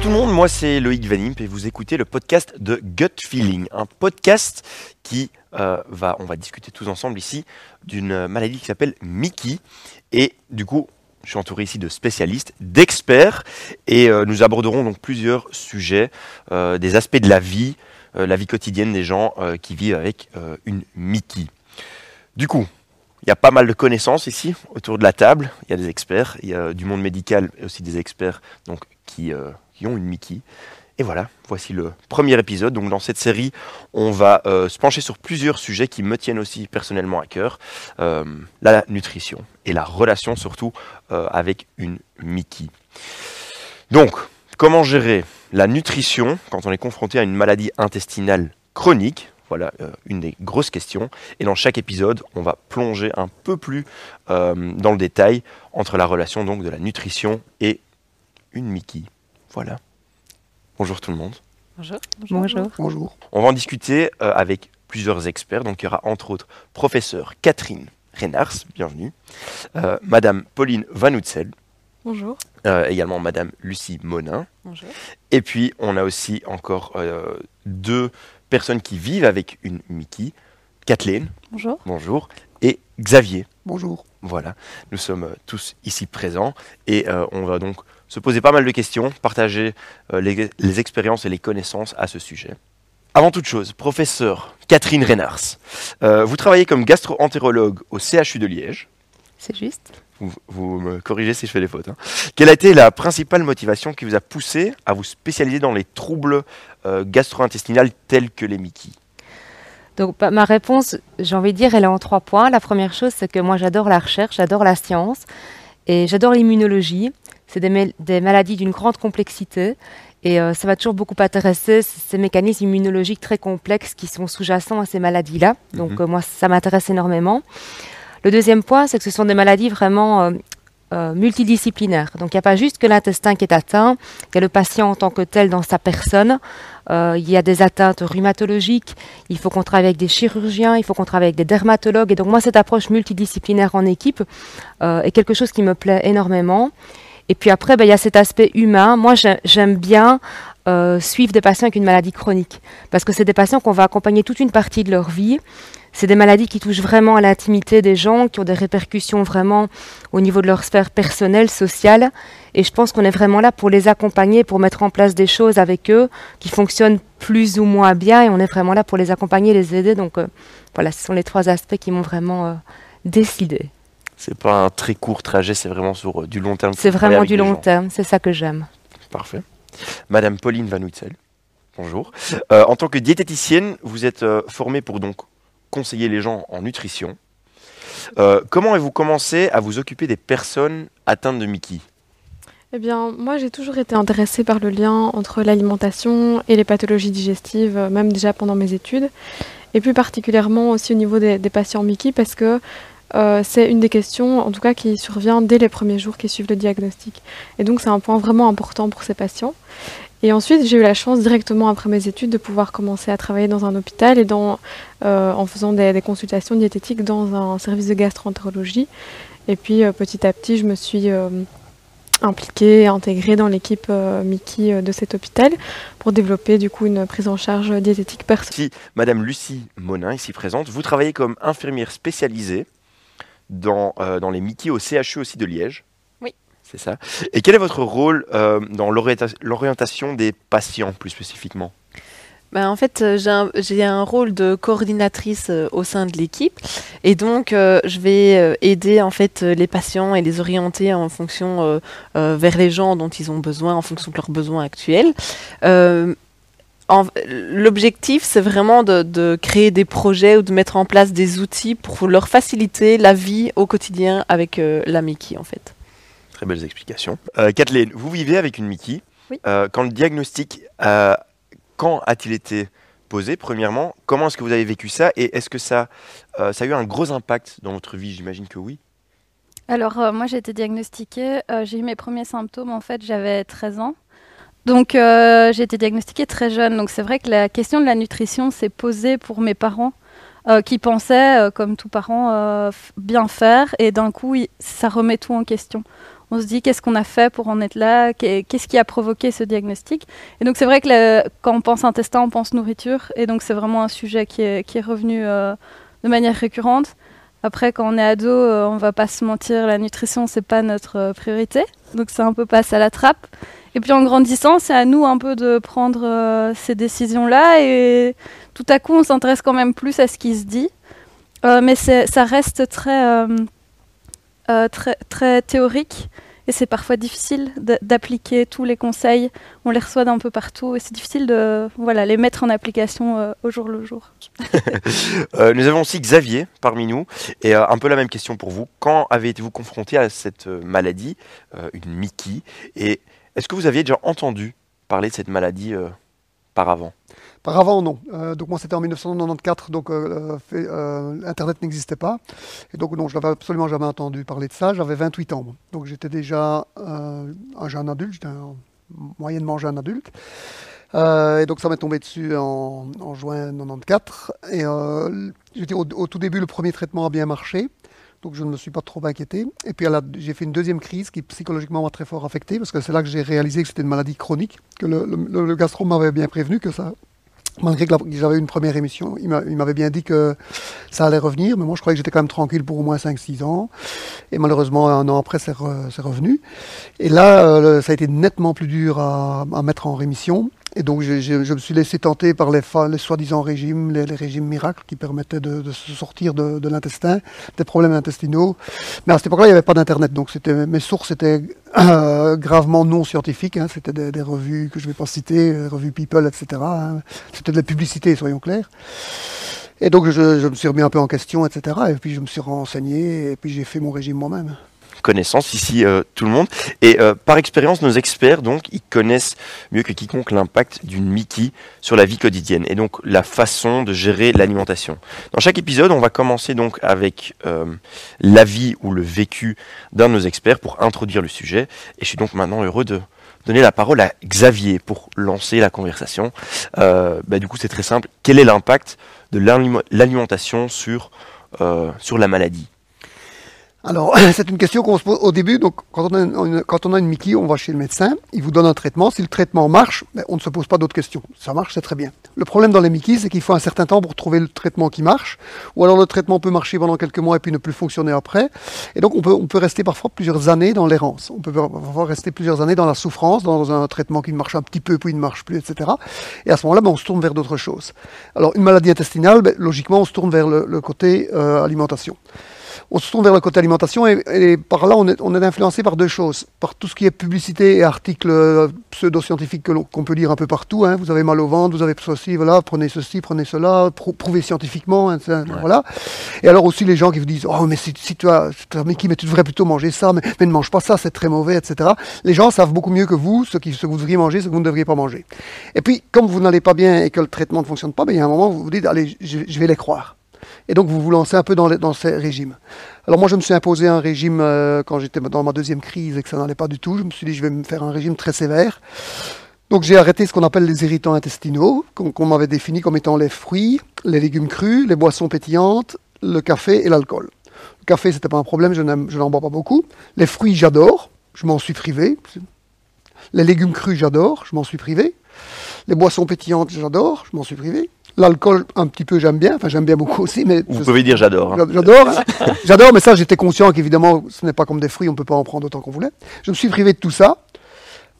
tout le monde, moi c'est Loïc Vanimp et vous écoutez le podcast de Gut Feeling, un podcast qui euh, va, on va discuter tous ensemble ici d'une maladie qui s'appelle Mickey et du coup je suis entouré ici de spécialistes, d'experts et euh, nous aborderons donc plusieurs sujets, euh, des aspects de la vie, la vie quotidienne des gens qui vivent avec une Mickey. Du coup, il y a pas mal de connaissances ici autour de la table. Il y a des experts, il y a du monde médical et aussi des experts donc, qui, ont une Mickey. Et voilà, voici le premier épisode. Donc dans cette série, on va euh, se pencher sur plusieurs sujets qui me tiennent aussi personnellement à cœur. Euh, la nutrition et la relation surtout avec une Mickey. Donc, comment gérer la nutrition quand on est confronté à une maladie intestinale chronique? Voilà euh, une des grosses questions. Et dans chaque épisode, on va plonger un peu plus euh, dans le détail entre la relation donc de la nutrition et une Mickey. Voilà. Bonjour tout le monde. Bonjour. Bonjour. Bonjour. On va en discuter euh, avec plusieurs experts. Donc il y aura entre autres professeur Catherine Renars, bienvenue. Madame Pauline Van Houtzel. Bonjour. également Madame Lucie Monin. Bonjour. Et puis on a aussi encore deux personnes qui vivent avec une Mickey. Kathleen. Bonjour. Bonjour. Et Xavier. Bonjour. Voilà, nous sommes euh, tous ici présents et euh, on va donc se poser pas mal de questions, partager euh, les, expériences et les connaissances à ce sujet. Avant toute chose, professeur Catherine Reynars, vous travaillez comme gastro-entérologue au CHU de Liège. C'est juste. Vous, me corrigez si je fais des fautes. Hein. Quelle a été la principale motivation qui vous a poussé à vous spécialiser dans les troubles euh, gastro-intestinales tels que les Mickey donc bah, ma réponse, j'ai envie de dire, elle est en trois points. La première chose, c'est que moi j'adore la recherche, j'adore la science et j'adore l'immunologie. C'est des, maladies d'une grande complexité et euh, ça va toujours beaucoup intéresser ces mécanismes immunologiques très complexes qui sont sous-jacents à ces maladies-là. Donc mhm. euh, moi, ça m'intéresse énormément. Le deuxième point, c'est que ce sont des maladies vraiment euh, multidisciplinaires. Donc il n'y a pas juste que l'intestin qui est atteint, il y a le patient en tant que tel dans sa personne, il y a des atteintes rhumatologiques, il faut qu'on travaille avec des chirurgiens, il faut qu'on travaille avec des dermatologues. Et donc moi, cette approche multidisciplinaire en équipe est quelque chose qui me plaît énormément. Et puis après, ben, il y a cet aspect humain. Moi, j'aime bien suivre des patients avec une maladie chronique, parce que c'est des patients qu'on va accompagner toute une partie de leur vie. C'est des maladies qui touchent vraiment à l'intimité des gens, qui ont des répercussions vraiment au niveau de leur sphère personnelle, sociale. Et je pense qu'on est vraiment là pour les accompagner, pour mettre en place des choses avec eux qui fonctionnent plus ou moins bien. Et on est vraiment là pour les accompagner, les aider. Donc euh, voilà, ce sont les trois aspects qui m'ont vraiment euh, décidé. C'est pas un très court trajet, c'est vraiment sur euh, du long terme. C'est vraiment du long terme, c'est ça que j'aime. Parfait. Madame Pauline Van Huitzel, bonjour. en tant que diététicienne, vous êtes formée pour donc conseiller les gens en nutrition. Euh, comment avez-vous commencé à vous occuper des personnes atteintes de Mickey? Eh bien, moi, j'ai toujours été intéressée par le lien entre l'alimentation et les pathologies digestives, euh, même déjà pendant mes études, et plus particulièrement aussi au niveau des, patients Mickey, parce que euh, c'est une des questions, en tout cas, qui survient dès les premiers jours qui suivent le diagnostic. Et donc, c'est un point vraiment important pour ces patients. Et ensuite, j'ai eu la chance directement après mes études de pouvoir commencer à travailler dans un hôpital et euh, en faisant des, consultations diététiques dans un service de gastroentérologie. Et puis euh, petit à petit, je me suis impliquée, intégrée dans l'équipe Mickey de cet hôpital pour développer du coup une prise en charge diététique personnelle. Madame Lucie Monin, ici présente, vous travaillez comme infirmière spécialisée dans, dans les Mickey au CHU aussi de Liège. C'est ça. Et quel est votre rôle euh, dans l'orientation des patients plus spécifiquement? Ben, en fait, euh, j'ai un, rôle de coordinatrice euh, au sein de l'équipe et donc je vais aider en fait les patients et les orienter en fonction vers les gens dont ils ont besoin, en fonction de leurs besoins actuels. L'objectif, c'est vraiment de, de, créer des projets ou de mettre en place des outils pour leur faciliter la vie au quotidien avec la Mickey en fait. Très belles explications. Euh, Kathleen, vous vivez avec une Mickey. Oui. Euh, quand le diagnostic, euh, quand a-t-il été posé Premièrement, comment est-ce que vous avez vécu ça Et est-ce que ça, ça a eu un gros impact dans votre vie? J'imagine que oui. Alors, moi, j'ai été diagnostiquée. j'ai eu mes premiers symptômes, en fait, j'avais 13 ans. Donc, j'ai été diagnostiquée très jeune. Donc, c'est vrai que la question de la nutrition s'est posée pour mes parents. qui pensaient, comme tout parent, bien faire, et d'un coup, ça remet tout en question on se dit qu'est-ce qu'on a fait pour en être là, qu'est-ce qui a provoqué ce diagnostic? Et donc c'est vrai que quand on pense intestin, on pense nourriture, et donc c'est vraiment un sujet qui est, revenu euh, de manière récurrente. Après, quand on est ado, euh, on va pas se mentir, la nutrition c'est pas notre euh, priorité, donc c'est un peu passe à la trappe. Et puis en grandissant, c'est à nous un peu de prendre ces décisions-là, et tout à coup, on s'intéresse quand même plus à ce qui se dit. mais ça reste très euh, très, très théorique et c'est parfois difficile d'appliquer tous les conseils. On les reçoit d'un peu partout et c'est difficile de voilà, les mettre en application euh, au jour le jour. Euh, nous avons aussi Xavier parmi nous et un peu la même question pour vous. Quand avez-vous confronté à cette maladie, une Mickey? Et est-ce que vous aviez déjà entendu parler de cette maladie par avant par avant, non. Euh, donc moi, c'était en 1994, donc euh, euh, Internet n'existait pas. Et donc non, je n'avais absolument jamais entendu parler de ça. J'avais 28 ans. Donc j'étais déjà un jeune adulte, j'étais un moyennement jeune adulte. et donc ça m'est tombé dessus en, juin 94. Et au, au, tout début, le premier traitement a bien marché. Donc je ne me suis pas trop inquiété. Et puis j'ai fait une deuxième crise qui psychologiquement m'a très fort affecté parce que c'est là que j'ai réalisé que c'était une maladie chronique, que le, le gastro m'avait bien prévenu que ça malgré que j'avais une première émission, il m'avait bien dit que ça allait revenir, mais moi je croyais que j'étais quand même tranquille pour au moins 5-6 ans. Et malheureusement, un an après, c'est revenu. Et là, euh, ça a été nettement plus dur à mettre en rémission. Et donc je, me suis laissé tenter par les, soi-disant régimes, les, régimes miracles qui permettaient de, se sortir de, l'intestin, des problèmes intestinaux. Mais à cette époque-là, il n'y avait pas d'Internet, donc mes sources étaient euh, gravement non scientifiques. Hein. C'était des, revues que je ne vais pas citer, des revues People, etc. Hein. C'était de la publicité, soyons clairs. Et donc je, me suis remis un peu en question, etc. Et puis je me suis renseigné, et puis j'ai fait mon régime moi-même connaissance ici euh, tout le monde. Et euh, par expérience, nos experts, donc, ils connaissent mieux que quiconque l'impact d'une Mickey sur la vie quotidienne et donc la façon de gérer l'alimentation. Dans chaque épisode, on va commencer donc avec euh, l'avis ou le vécu d'un de nos experts pour introduire le sujet. Et je suis donc maintenant heureux de donner la parole à Xavier pour lancer la conversation. Bah, du coup, c'est très simple. Quel est l'impact de l'alimentation sur la maladie? Alors, c'est une question qu'on se pose au début. Donc, quand on, a une, quand on Mickey, on va chez le médecin, il vous donne un traitement. Si le traitement marche, ben, on ne se pose pas d'autres questions. Ça marche, c'est très bien. Le problème dans les Mickey, c'est qu'il faut un certain temps pour trouver le traitement qui marche. Ou alors le traitement peut marcher pendant quelques mois et puis ne plus fonctionner après. Et donc, on peut, rester parfois plusieurs années dans l'errance. On peut parfois rester plusieurs années dans la souffrance, dans un traitement qui marche un petit peu, puis il ne marche plus, etc. Et à ce moment-là, ben, on se tourne vers d'autres choses. Alors, une maladie intestinale, ben, logiquement, on se tourne vers le, côté euh, alimentation on se tourne vers le côté alimentation et, par là, on est, on est, influencé par deux choses. Par tout ce qui est publicité et articles euh, pseudo-scientifiques qu'on peut lire un peu partout. Hein. Vous avez mal au ventre, vous avez ceci, voilà, prenez ceci, prenez cela, prouvez scientifiquement, hein, voilà. Et alors aussi les gens qui vous disent, oh mais si, tu as, mais qui, mais tu devrais plutôt manger ça, mais, ne mange pas ça, c'est très mauvais, etc. Les gens savent beaucoup mieux que vous ce, qui, ce que vous devriez manger, ce que vous ne devriez pas manger. Et puis, comme vous n'allez pas bien et que le traitement ne fonctionne pas, ben, il y a un moment où vous vous dites, allez, je vais les croire. Et donc vous vous lancez un peu dans, ces régimes. Alors moi je me suis imposé un régime euh, quand j'étais dans ma deuxième crise et que ça n'allait pas du tout. Je me suis dit je vais me faire un régime très sévère. Donc j'ai arrêté ce qu'on appelle les irritants intestinaux, qu'on m'avait défini comme étant les fruits, les légumes crus, les boissons pétillantes, le café et l'alcool. Le café c'était pas un problème, je n'en bois pas beaucoup. Les fruits j'adore, je m'en suis privé. Les légumes crus j'adore, je m'en suis privé. Les boissons pétillantes j'adore, je m'en suis privé. L'alcool, un petit peu, j'aime bien. Enfin, j'aime bien beaucoup aussi. Mais Vous pouvez dire j'adore. Hein. J'adore. j'adore, mais ça, j'étais conscient qu'évidemment, ce n'est pas comme des fruits, on ne peut pas en prendre autant qu'on voulait. Je me suis privé de tout ça.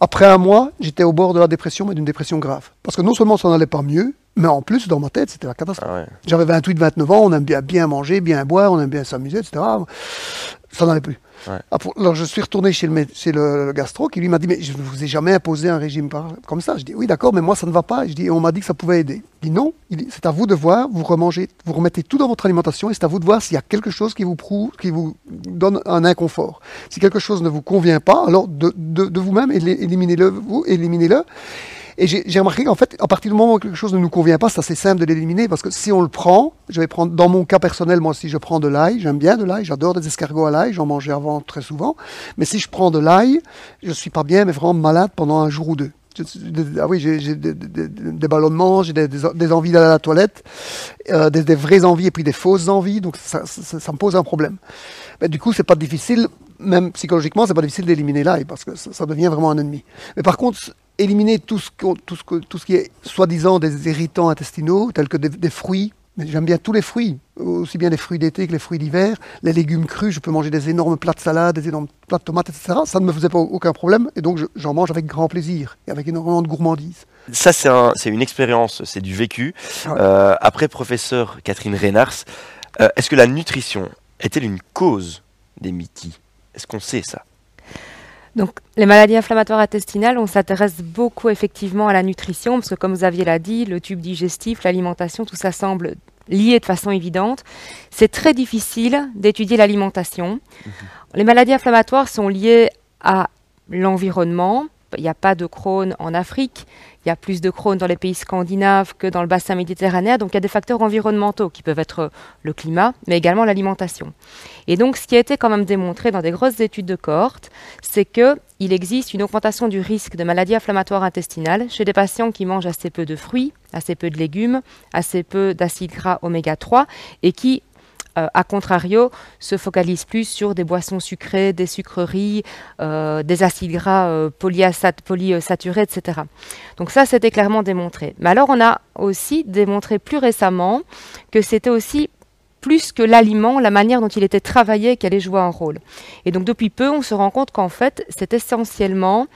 Après un mois, j'étais au bord de la dépression, mais d'une dépression grave. Parce que non seulement ça n'allait pas mieux, mais en plus, dans ma tête, c'était la catastrophe. Ah J'avais 28, 29 ans, on aime bien, bien manger, bien boire, on aime bien s'amuser, etc. Ça n'allait plus. Ah, alors je suis retourné chez le, chez gastro qui lui m'a dit mais je ne vous ai jamais imposé un régime comme ça. Je dis oui d'accord mais moi ça ne va pas. Je dis on m'a dit que ça pouvait aider. Il dit non, c'est à vous de voir, vous remangez, vous remettez tout dans votre alimentation et c'est à vous de voir s'il y a quelque chose qui vous qui vous donne un inconfort. Si quelque chose ne vous convient pas, alors de, de, de vous-même éliminez-le, vous éliminez-le. Et j'ai remarqué qu'en fait, à partir du moment où quelque chose ne nous convient pas, c'est assez simple de l'éliminer parce que si on le prend, je vais prendre, dans mon cas personnel, moi, si je prends de l'ail, j'aime bien de l'ail, j'adore des escargots à l'ail, j'en mangeais avant très souvent. Mais si je prends de l'ail, je suis pas bien, mais vraiment malade pendant un jour ou deux. Ah oui, j'ai des, des, ballonnements, j'ai des, envies d'aller à la toilette, euh, des, vraies envies et puis des fausses envies, donc ça, ça, me pose un problème. Mais du coup, c'est pas difficile même psychologiquement, c'est pas difficile d'éliminer l'ail parce que ça, ça devient vraiment un ennemi. Mais par contre, éliminer tout ce, tout ce, que- tout ce qui est soi-disant des irritants intestinaux, tels que des, des fruits. J'aime bien tous les fruits, aussi bien les fruits d'été que les fruits d'hiver. Les légumes crus, je peux manger des énormes plats de salade, des énormes plats de tomates, etc. Ça ne me faisait pas aucun problème et donc je- j'en mange avec grand plaisir et avec énormément de gourmandise. Ça, c'est un- c'est une expérience, c'est du vécu. Ouais. Euh, après, professeur Catherine Reynars, euh, est-ce que la nutrition est-elle une cause des Mickey Est-ce qu'on sait ça? Donc, les maladies inflammatoires intestinales, on s'intéresse beaucoup effectivement à la nutrition, parce que comme vous aviez l'a dit, le tube digestif, l'alimentation, tout ça semble lié de façon évidente. C'est très difficile d'étudier l'alimentation. Les maladies inflammatoires sont liées à l'environnement. Il n'y a pas de Crohn en Afrique, il y a plus de Crohn dans les pays scandinaves que dans le bassin méditerranéen, donc il y a des facteurs environnementaux qui peuvent être le climat, mais également l'alimentation. Et donc, ce qui a été quand même démontré dans des grosses études de cohorte, c'est qu'il existe une augmentation du risque de maladies inflammatoires intestinales chez des patients qui mangent assez peu de fruits, assez peu de légumes, assez peu d'acides gras oméga 3 et qui, euh, à contrario, se focalisent plus sur des boissons sucrées, des sucreries, euh, des acides gras euh, polysaturés, etc. Donc ça, c'était clairement démontré. Mais alors, on a aussi démontré plus récemment que c'était aussi plus que l'aliment, la manière dont il était travaillé qui allait jouer un rôle. Et donc depuis peu, on se rend compte qu'en fait, c'est essentiellement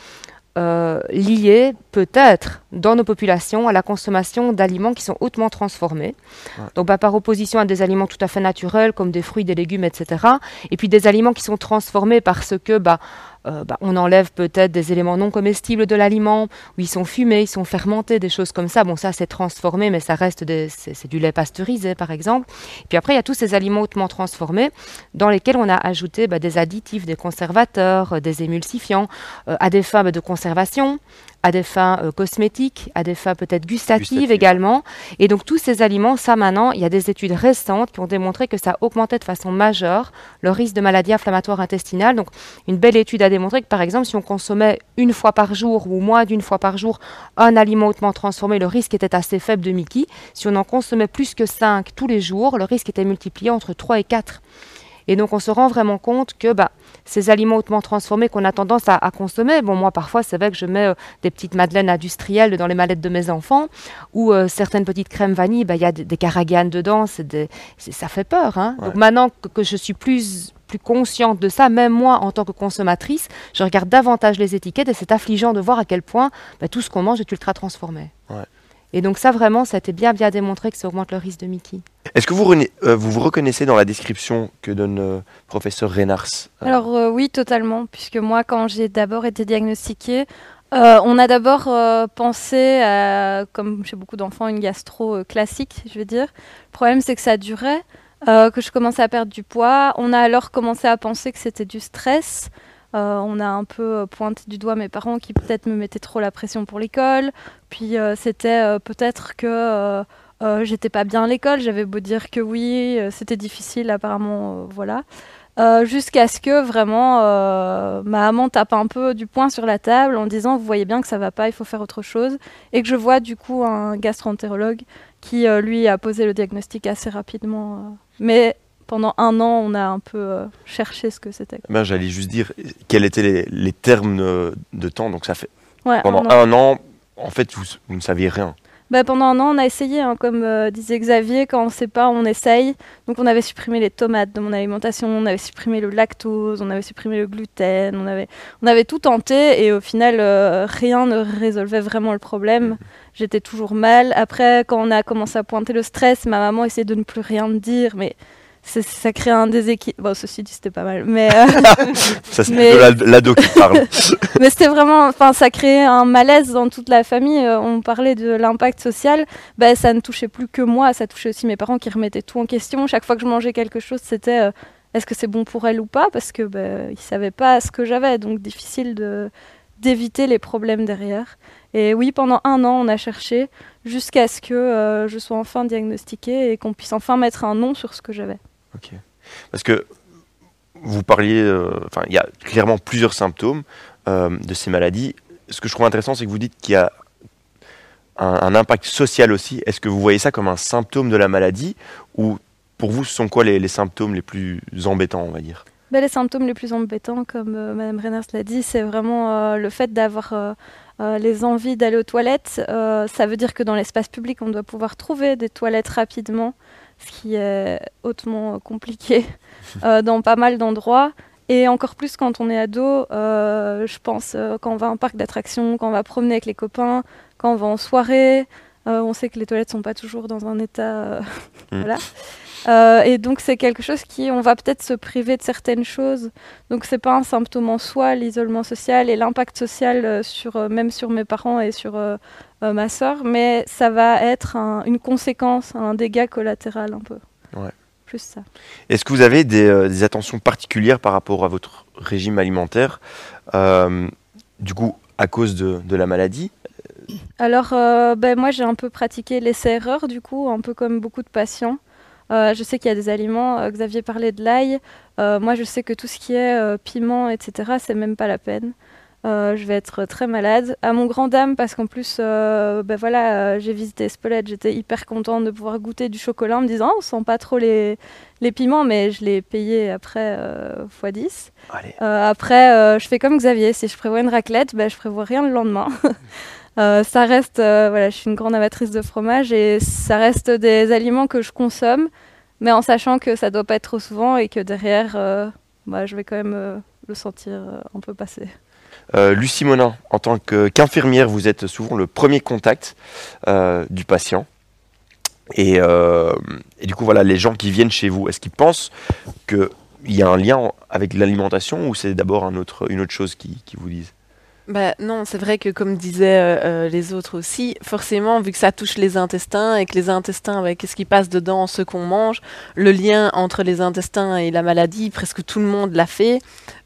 euh, lié peut-être dans nos populations à la consommation d'aliments qui sont hautement transformés. Ouais. Donc bah, par opposition à des aliments tout à fait naturels comme des fruits, des légumes, etc. Et puis des aliments qui sont transformés parce que bah, euh, bah, on enlève peut-être des éléments non comestibles de l'aliment, ou ils sont fumés, ils sont fermentés, des choses comme ça. Bon, ça c'est transformé, mais ça reste des, c'est, du lait pasteurisé par exemple. Et puis après, il y a tous ces aliments hautement transformés dans lesquels on a ajouté bah, des additifs, des conservateurs, euh, des émulsifiants, euh, à des fins de conservation, à des fins euh, cosmétiques, à des fins peut-être gustatives, également. Et donc tous ces aliments, ça maintenant, il y a des études récentes qui ont démontré que ça augmentait de façon majeure le risque de maladies inflammatoires intestinales. Donc une belle étude a démontré que par exemple, si on consommait une fois par jour ou moins d'une fois par jour un aliment hautement transformé, le risque était assez faible de Mickey. Si on en consommait plus que 5 tous les jours, le risque était multiplié entre 3 et 4. Et donc on se rend vraiment compte que bah, ces aliments hautement transformés qu'on a tendance à, à consommer, bon moi parfois c'est vrai que je mets euh, des petites madeleines industrielles dans les mallettes de mes enfants, ou euh, certaines petites crèmes vanille, bah, il y a des, des caraganes dedans, des- ça fait peur. Hein Ouais. Donc maintenant que, que je suis plus plus consciente de ça, même moi en tant que consommatrice, je regarde davantage les étiquettes et c'est affligeant de voir à quel point bah, tout ce qu'on mange est ultra transformé. Et donc ça vraiment, ça a été bien bien démontré que ça augmente le risque de Mickey. Est-ce que vous, euh, vous vous reconnaissez dans la description que donne euh, professeur Reynars Euh, Alors euh, oui, totalement, puisque moi, quand j'ai d'abord été diagnostiquée, euh, on a d'abord euh, pensé à, comme chez beaucoup d'enfants, une gastro euh, classique, je veux dire. Le problème, c'est que ça durait, euh, que je commençais à perdre du poids. On a alors commencé à penser que c'était du stress. Euh, on a un peu euh, pointé du doigt mes parents qui peut-être me mettaient trop la pression pour l'école. Puis euh, c'était peut-être que j'étais pas bien à l'école. J'avais beau dire que oui, c'était difficile apparemment, voilà. Jusqu'à ce que vraiment ma maman tape un peu du poing sur la table en disant vous voyez bien que ça va pas, il faut faire autre chose. Et que je vois du coup un gastroentérologue qui lui a posé le diagnostic assez rapidement. Mais pendant un an, on a un peu euh, cherché ce que c'était. ben, J'allais juste dire quels étaient les, les termes euh, de temps. Donc ça fait Ouais, pendant un an. un an, en fait, vous, vous ne saviez rien. Bah, pendant un an, on a essayé, hein, comme euh, disait Xavier, quand on ne sait pas, on essaye. Donc on avait supprimé les tomates de mon alimentation, on avait supprimé le lactose, on avait supprimé le gluten, on avait, on avait tout tenté et au final, euh, rien ne résolvait vraiment le problème. J'étais toujours mal. Après, quand on a commencé à pointer le stress, ma maman essayait de ne plus rien me dire, mais ça crée un déséquilibre. Bon, ceci dit, c'était pas mal. Mais, euh, Ça, c'est Mais- de la- l'ado qui parle. mais c'était vraiment, enfin, ça créait un malaise dans toute la famille. Euh, on parlait de l'impact social. Ben, ça ne touchait plus que moi, ça touchait aussi mes parents qui remettaient tout en question. Chaque fois que je mangeais quelque chose, c'était euh, est-ce que c'est bon pour elle ou pas? Parce que ben, ils savaient pas ce que j'avais, donc difficile de d'éviter les problèmes derrière. Et oui, pendant un an, on a cherché jusqu'à ce que euh, je sois enfin diagnostiquée et qu'on puisse enfin mettre un nom sur ce que j'avais. Ok. Parce que vous parliez, euh, enfin, il y a clairement plusieurs symptômes euh, de ces maladies. Ce que je trouve intéressant, c'est que vous dites qu'il y a un, impact social aussi. Est-ce que vous voyez ça comme un symptôme de la maladie ou pour vous, ce sont quoi les, symptômes les plus embêtants, on va dire? Ben, les symptômes les plus embêtants, comme euh, Madame Reiners l'a dit, c'est vraiment euh, le fait d'avoir les envies d'aller aux toilettes. Ça veut dire que dans l'espace public, on doit pouvoir trouver des toilettes rapidement, ce qui est hautement compliqué euh, dans pas mal d'endroits. Et encore plus quand on est ado, euh, je pense euh, quand on va à un parc d'attractions, quand on va promener avec les copains, quand on va en soirée. On sait que les toilettes sont pas toujours dans un état. Mm. voilà. Euh, et donc c'est quelque chose qui, on va peut-être se priver de certaines choses. Donc c'est pas un symptôme en soi, l'isolement social et l'impact social euh, sur euh, même sur mes parents et sur euh, ma sœur, mais ça va être un- une conséquence, un dégât collatéral un peu. Ouais. Plus ça. Est-ce que vous avez des, euh, des attentions particulières par rapport à votre régime alimentaire Du coup, à cause de, de la maladie? Alors, euh, ben, moi, j'ai un peu pratiqué l'essai-erreur, du coup, un peu comme beaucoup de patients. Euh, je sais qu'il y a des aliments, euh, Xavier parlait de l'ail. Euh, moi, je sais que tout ce qui est piment, etc., c'est même pas la peine. Euh, je vais être très malade. À mon grand dame, parce qu'en plus, euh, ben voilà, euh, j'ai visité Spolette, j'étais hyper contente de pouvoir goûter du chocolat en me disant, oh, on sent pas trop les, les piments, mais je l'ai payé après euh, x 10. Allez. Euh, après, je fais comme Xavier. Si je prévois une raclette, ben, je prévois rien le lendemain. Euh, ça reste, euh, voilà, je suis une grande amatrice de fromage et ça reste des aliments que je consomme, mais en sachant que ça doit pas être trop souvent et que derrière, euh, bah, je vais quand même le sentir un peu passer. Euh, Lucie Monin, en tant qu'infirmière, vous êtes souvent le premier contact du patient. Et, du coup, voilà, les gens qui viennent chez vous, est-ce qu'ils pensent qu'il y a un lien avec l'alimentation ou c'est d'abord une autre chose qui, qui vous disent? Bah, non, c'est vrai que comme disaient euh, euh, les autres aussi, forcément, vu que ça touche les intestins et que les intestins, ouais, qu'est-ce qui passe dedans, ce qu'on mange, le lien entre les intestins et la maladie, presque tout le monde l'a fait.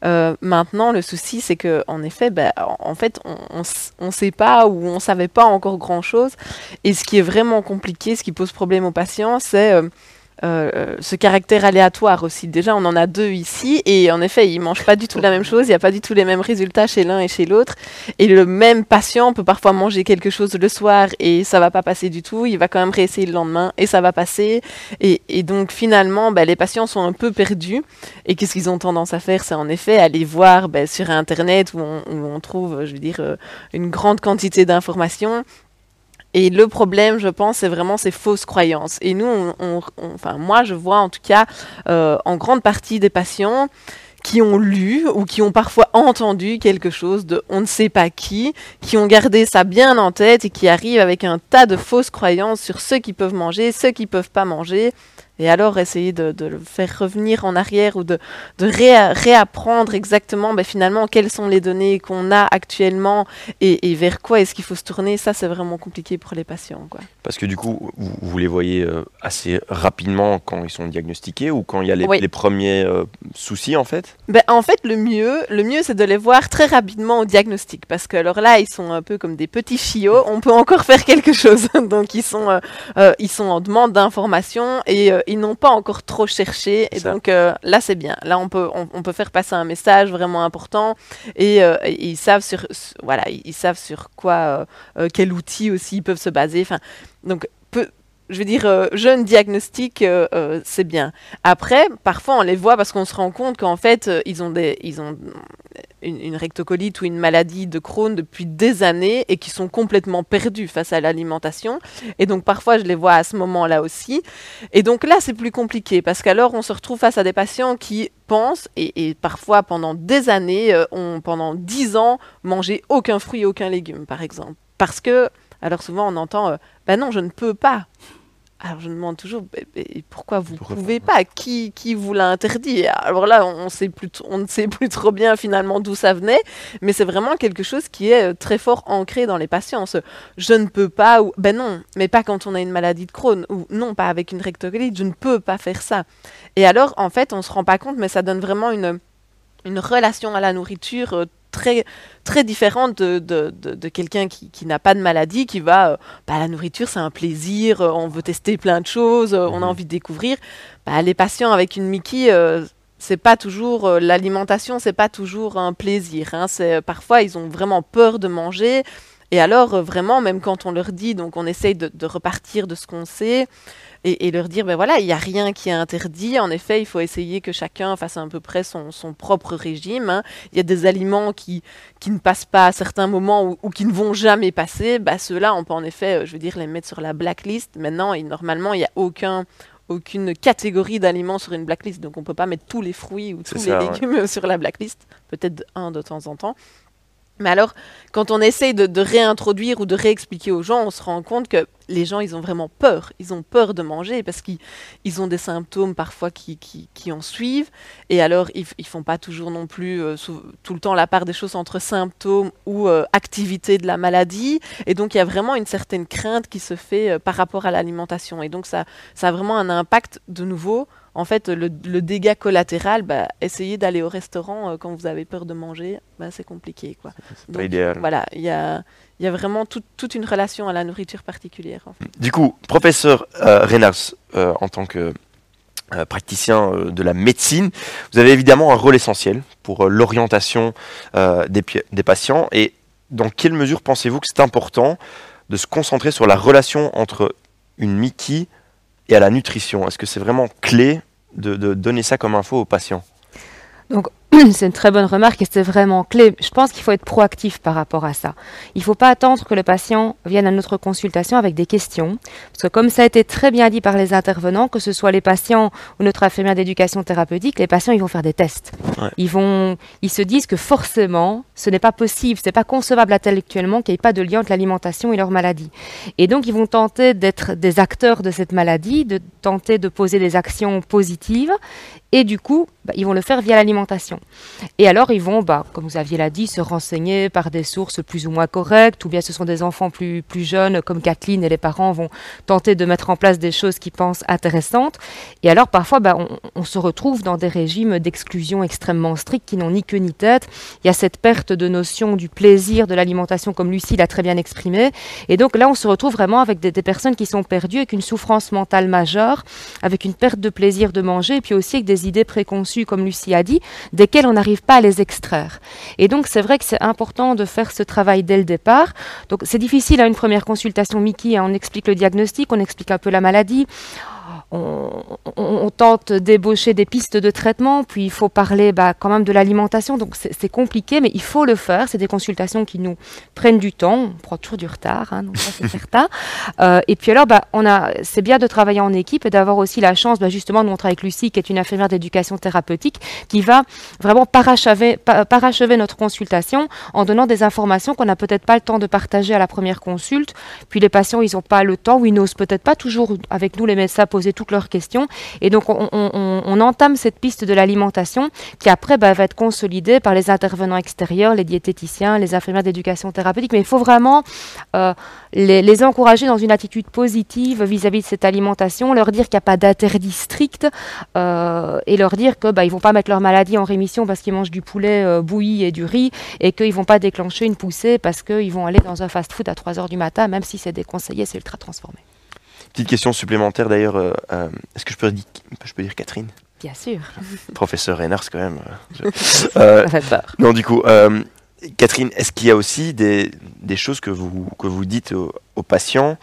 Euh, maintenant, le souci, c'est que en effet, bah, en fait, on ne sait pas ou on savait pas encore grand-chose. Et ce qui est vraiment compliqué, ce qui pose problème aux patients, c'est euh, ce caractère aléatoire aussi. Déjà, on en a deux ici, et en effet, ils mangent pas du tout la même chose, il n'y a pas du tout les mêmes résultats chez l'un et chez l'autre. Et le même patient peut parfois manger quelque chose le soir et ça va pas passer du tout, il va quand même réessayer le lendemain et ça va passer. Et, et donc finalement, bah, les patients sont un peu perdus. Et qu'est-ce qu'ils ont tendance à faire? C'est en effet aller voir bah, sur Internet où on, où on trouve, je veux dire, euh, une grande quantité d'informations. Et le problème, je pense, c'est vraiment ces fausses croyances. Et nous, on, enfin moi, je vois en tout cas euh, en grande partie des patients qui ont lu ou qui ont parfois entendu quelque chose de on ne sait pas qui, qui ont gardé ça bien en tête et qui arrivent avec un tas de fausses croyances sur ceux qui peuvent manger, ceux qui peuvent pas manger. Et alors essayer de, de le faire revenir en arrière ou de, de réa- réapprendre exactement ben, finalement quelles sont les données qu'on a actuellement et, et vers quoi est-ce qu'il faut se tourner, ça c'est vraiment compliqué pour les patients. Quoi. Parce que du coup, vous, vous les voyez euh, assez rapidement quand ils sont diagnostiqués ou quand il y a les, Oui. les premiers euh, soucis en fait? Ben, en fait, le mieux, le mieux, c'est de les voir très rapidement au diagnostic, parce que alors là, ils sont un peu comme des petits chiots. On peut encore faire quelque chose. Donc, ils sont, euh, ils sont en demande d'informations et ils n'ont pas encore trop cherché. Et Ça. donc euh, là, c'est bien. Là, on peut, on, on peut faire passer un message vraiment important et, euh, et ils savent sur, voilà, ils, ils savent sur quoi, euh, quel outil aussi ils peuvent se baser. Enfin, donc peu, je veux dire, euh, jeune diagnostic, euh, euh, c'est bien. Après, parfois, on les voit parce qu'on se rend compte qu'en fait, ils ont, des, ils ont une, rectocolite ou une maladie de Crohn depuis des années et qui sont complètement perdus face à l'alimentation. Et donc, parfois, je les vois à ce moment-là aussi. Et donc là, c'est plus compliqué parce qu'alors, on se retrouve face à des patients qui pensent, et, parfois pendant des années, ont pendant dix ans mangé aucun fruit, aucun légume, par exemple. Parce que, alors souvent, on entend, ben non, je ne peux pas. Alors je me demande toujours pourquoi vous ne pouvez pas Qui, qui vous l'a interdit? Alors là, on, sait plus t- on ne sait plus trop bien finalement d'où ça venait, mais c'est vraiment quelque chose qui est euh, très fort ancré dans les patients. je ne peux pas, ou ben non, mais pas quand on a une maladie de Crohn, ou non, pas avec une rectocolite, je ne peux pas faire ça. Et alors, en fait, on ne se rend pas compte, mais ça donne vraiment une, une relation à la nourriture euh, très, très différente de, de, de, de quelqu'un qui, qui n'a pas de maladie, qui va, euh, bah, la nourriture c'est un plaisir, euh, on veut tester plein de choses, euh, on a Mhm. envie de découvrir. Bah, les patients avec une Mickey, c'est pas toujours l'alimentation, c'est pas toujours un plaisir. hein. C'est parfois ils ont vraiment peur de manger. Et alors, euh, vraiment, même quand on leur dit, donc on essaye de, de repartir de ce qu'on sait, et, et leur dire, ben voilà, il n'y a rien qui est interdit. En effet, il faut essayer que chacun fasse à peu près son, son propre régime. hein. Il y a des aliments qui, qui ne passent pas à certains moments ou, ou qui ne vont jamais passer. Bah, Ceux-là, on peut en effet, euh, je veux dire, les mettre sur la blacklist. Maintenant, et normalement, il n'y a aucun aucune catégorie d'aliments sur une blacklist, donc on peut pas mettre tous les fruits ou tous ça, les ouais. légumes sur la blacklist, peut-être un de temps en temps. Mais alors, quand on essaye de, réintroduire ou de réexpliquer aux gens, on se rend compte que les gens, ils ont vraiment peur. Ils ont peur de manger parce qu'ils ils ont des symptômes parfois qui, en suivent. Et alors, ils, ils font pas toujours non plus euh, tout le temps la part des choses entre symptômes ou euh, activité de la maladie. Et donc, il y a vraiment une certaine crainte qui se fait euh, par rapport à l'alimentation. Et donc, ça a vraiment un impact de nouveau. En fait, le, le dégât collatéral, bah, essayez d'aller au restaurant euh, quand vous avez peur de manger, bah, c'est compliqué. Quoi. pas Donc, idéal. Voilà, il y a, y a vraiment tout- toute une relation à la nourriture particulière. en fait. Du coup, professeur euh, Reynars, euh, en tant que praticien de la médecine, vous avez évidemment un rôle essentiel pour l'orientation des, des patients. Et dans quelle mesure pensez-vous que c'est important de se concentrer sur la relation entre une Mickey et à la nutrition Est-ce que c'est vraiment clé de, donner ça comme info aux patients? C'est une très bonne remarque et c'est vraiment clé. Je pense qu'il faut être proactif par rapport à ça. Il ne faut pas attendre que le patient vienne à notre consultation avec des questions. Parce que comme ça a été très bien dit par les intervenants, que ce soit les patients ou notre infirmière d'éducation thérapeutique, les patients, ils vont faire des tests. Ouais. Ils, vont, ils se disent que forcément, ce n'est pas possible, ce n'est pas concevable intellectuellement qu'il n'y ait pas de lien entre l'alimentation et leur maladie. Et donc, ils vont tenter d'être des acteurs de cette maladie, de tenter de poser des actions positives. Et du coup, bah, ils vont le faire via l'alimentation. Et alors, ils vont, bah, comme vous aviez l'a dit, se renseigner par des sources plus ou moins correctes, ou bien ce sont des enfants plus, plus jeunes, comme Kathleen, et les parents vont tenter de mettre en place des choses qu'ils pensent intéressantes. Et alors, parfois, bah, on, se retrouve dans des régimes d'exclusion extrêmement stricts qui n'ont ni queue ni tête. Il y a cette perte de notion du plaisir de l'alimentation, comme Lucie l'a très bien exprimé. Et donc là, on se retrouve vraiment avec des, des personnes qui sont perdues, avec une souffrance mentale majeure, avec une perte de plaisir de manger, et puis aussi avec des idées préconçues, comme Lucie a dit, on n'arrive pas à les extraire. Et donc, c'est vrai que c'est important de faire ce travail dès le départ. Donc, c'est difficile à une première consultation, Mickey, hein, on explique le diagnostic, on explique un peu la maladie. On, tente d'ébaucher des pistes de traitement, puis il faut parler bah, quand même de l'alimentation, donc c'est compliqué, mais il faut le faire. C'est des consultations qui nous prennent du temps, on prend toujours du retard, hein, donc c'est certain. Euh, et puis alors, bah, on a, c'est bien de travailler en équipe et d'avoir aussi la chance, bah, justement, de montrer avec Lucie, qui est une infirmière d'éducation thérapeutique, qui va vraiment parachever, pa- parachever notre consultation en donnant des informations qu'on n'a peut-être pas le temps de partager à la première consulte. Puis les patients, ils n'ont pas le temps ou ils n'osent peut-être pas toujours, avec nous les médecins, poser toutes leurs questions. Et donc, on, entame cette piste de l'alimentation qui après bah, va être consolidée par les intervenants extérieurs, les diététiciens, les infirmières d'éducation thérapeutique. Mais il faut vraiment euh, les, encourager dans une attitude positive vis-à-vis de cette alimentation, leur dire qu'il n'y a pas d'interdit strict euh, et leur dire que bah, ils vont pas mettre leur maladie en rémission parce qu'ils mangent du poulet euh, bouilli et du riz et qu'ils vont pas déclencher une poussée parce qu'ils vont aller dans un fast-food à 3 heures du matin, même si c'est déconseillé, c'est ultra transformé. Petite question supplémentaire d'ailleurs, euh, euh, est-ce que je peux, dire, je peux dire Catherine? Bien sûr, Professeur Reynars quand même. euh, je- ça fait peur. Non, du coup, Catherine, est-ce qu'il y a aussi des, des choses que vous, que vous dites aux, aux patients,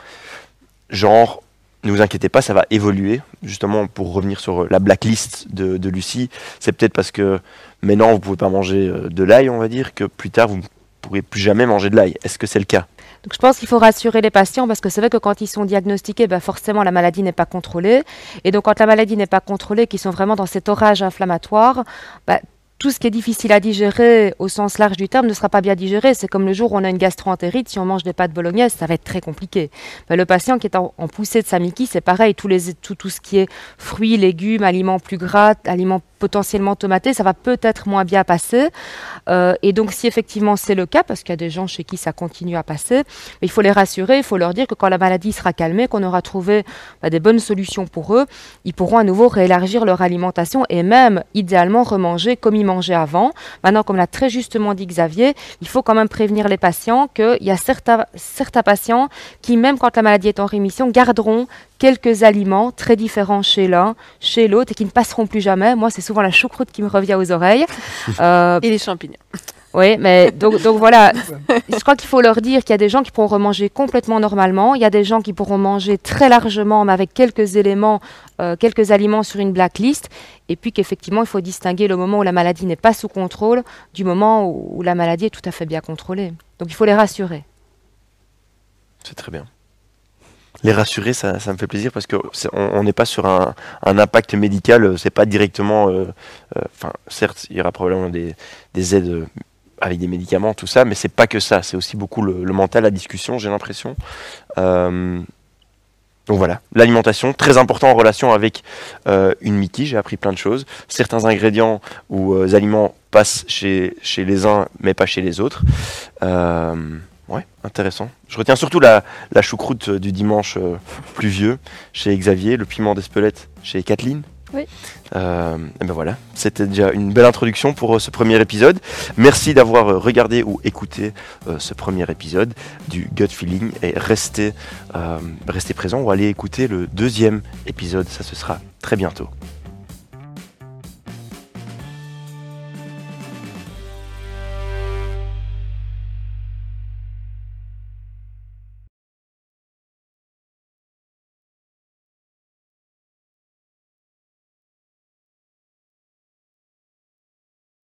genre, ne vous inquiétez pas, ça va évoluer, justement pour revenir sur la blacklist de, de Lucie, c'est peut-être parce que maintenant vous pouvez pas manger de l'ail, on va dire, que plus tard vous ne pourrez plus jamais manger de l'ail. Est-ce que c'est le cas? Je pense qu'il faut rassurer les patients parce que c'est vrai que quand ils sont diagnostiqués, bah forcément la maladie n'est pas contrôlée. Et donc quand la maladie n'est pas contrôlée, qu'ils sont vraiment dans cet orage inflammatoire, bah, tout ce qui est difficile à digérer au sens large du terme ne sera pas bien digéré. C'est comme le jour où on a une gastroentérite, si on mange des pâtes bolognaises, ça va être très compliqué. Bah, le patient qui est en, poussée de sa Mickey, c'est pareil, tout, tout ce qui est fruits, légumes, aliments plus gras, aliments potentiellement tomatés, ça va peut-être moins bien passer. Euh, et donc si effectivement c'est le cas, parce qu'il y a des gens chez qui ça continue à passer, il faut les rassurer, il faut leur dire que quand la maladie sera calmée, qu'on aura trouvé bah, des bonnes solutions pour eux, ils pourront à nouveau réélargir leur alimentation et même idéalement remanger comme ils mangeaient avant. Maintenant, comme l'a très justement dit Xavier, il faut quand même prévenir les patients qu'il y a certains patients qui, même quand la maladie est en rémission, garderont quelques aliments très différents chez l'un, chez l'autre et qui ne passeront plus jamais. Moi, c'est souvent la choucroute qui me revient aux oreilles. Euh, Et les champignons. Oui, mais donc, donc voilà, je crois qu'il faut leur dire qu'il y a des gens qui pourront remanger complètement normalement, il y a des gens qui pourront manger très largement, mais avec quelques éléments, euh, quelques aliments sur une blacklist, et puis qu'effectivement, il faut distinguer le moment où la maladie n'est pas sous contrôle du moment où, où la maladie est tout à fait bien contrôlée. Donc il faut les rassurer. C'est très bien. Les rassurer, ça, ça me fait plaisir parce que on n'est pas sur un, impact médical, euh, c'est pas directement. euh, euh, certes, il y aura probablement des, des aides avec des médicaments, tout ça, mais c'est pas que ça. C'est aussi beaucoup le, mental, la discussion, j'ai l'impression. Donc voilà, l'alimentation, très important en relation avec une Mickey, j'ai appris plein de choses. Certains ingrédients ou aliments passent chez, chez les uns, mais pas chez les autres. Ouais, intéressant. Je retiens surtout la, la choucroute euh, du dimanche euh, pluvieux chez Xavier, le piment d'Espelette chez Kathleen. Oui. Euh, et ben voilà, c'était déjà une belle introduction pour euh, ce premier épisode. Merci d'avoir regardé ou écouté ce premier épisode du Gut Feeling et restez, restez présents ou allez écouter le deuxième épisode, ça ce sera très bientôt.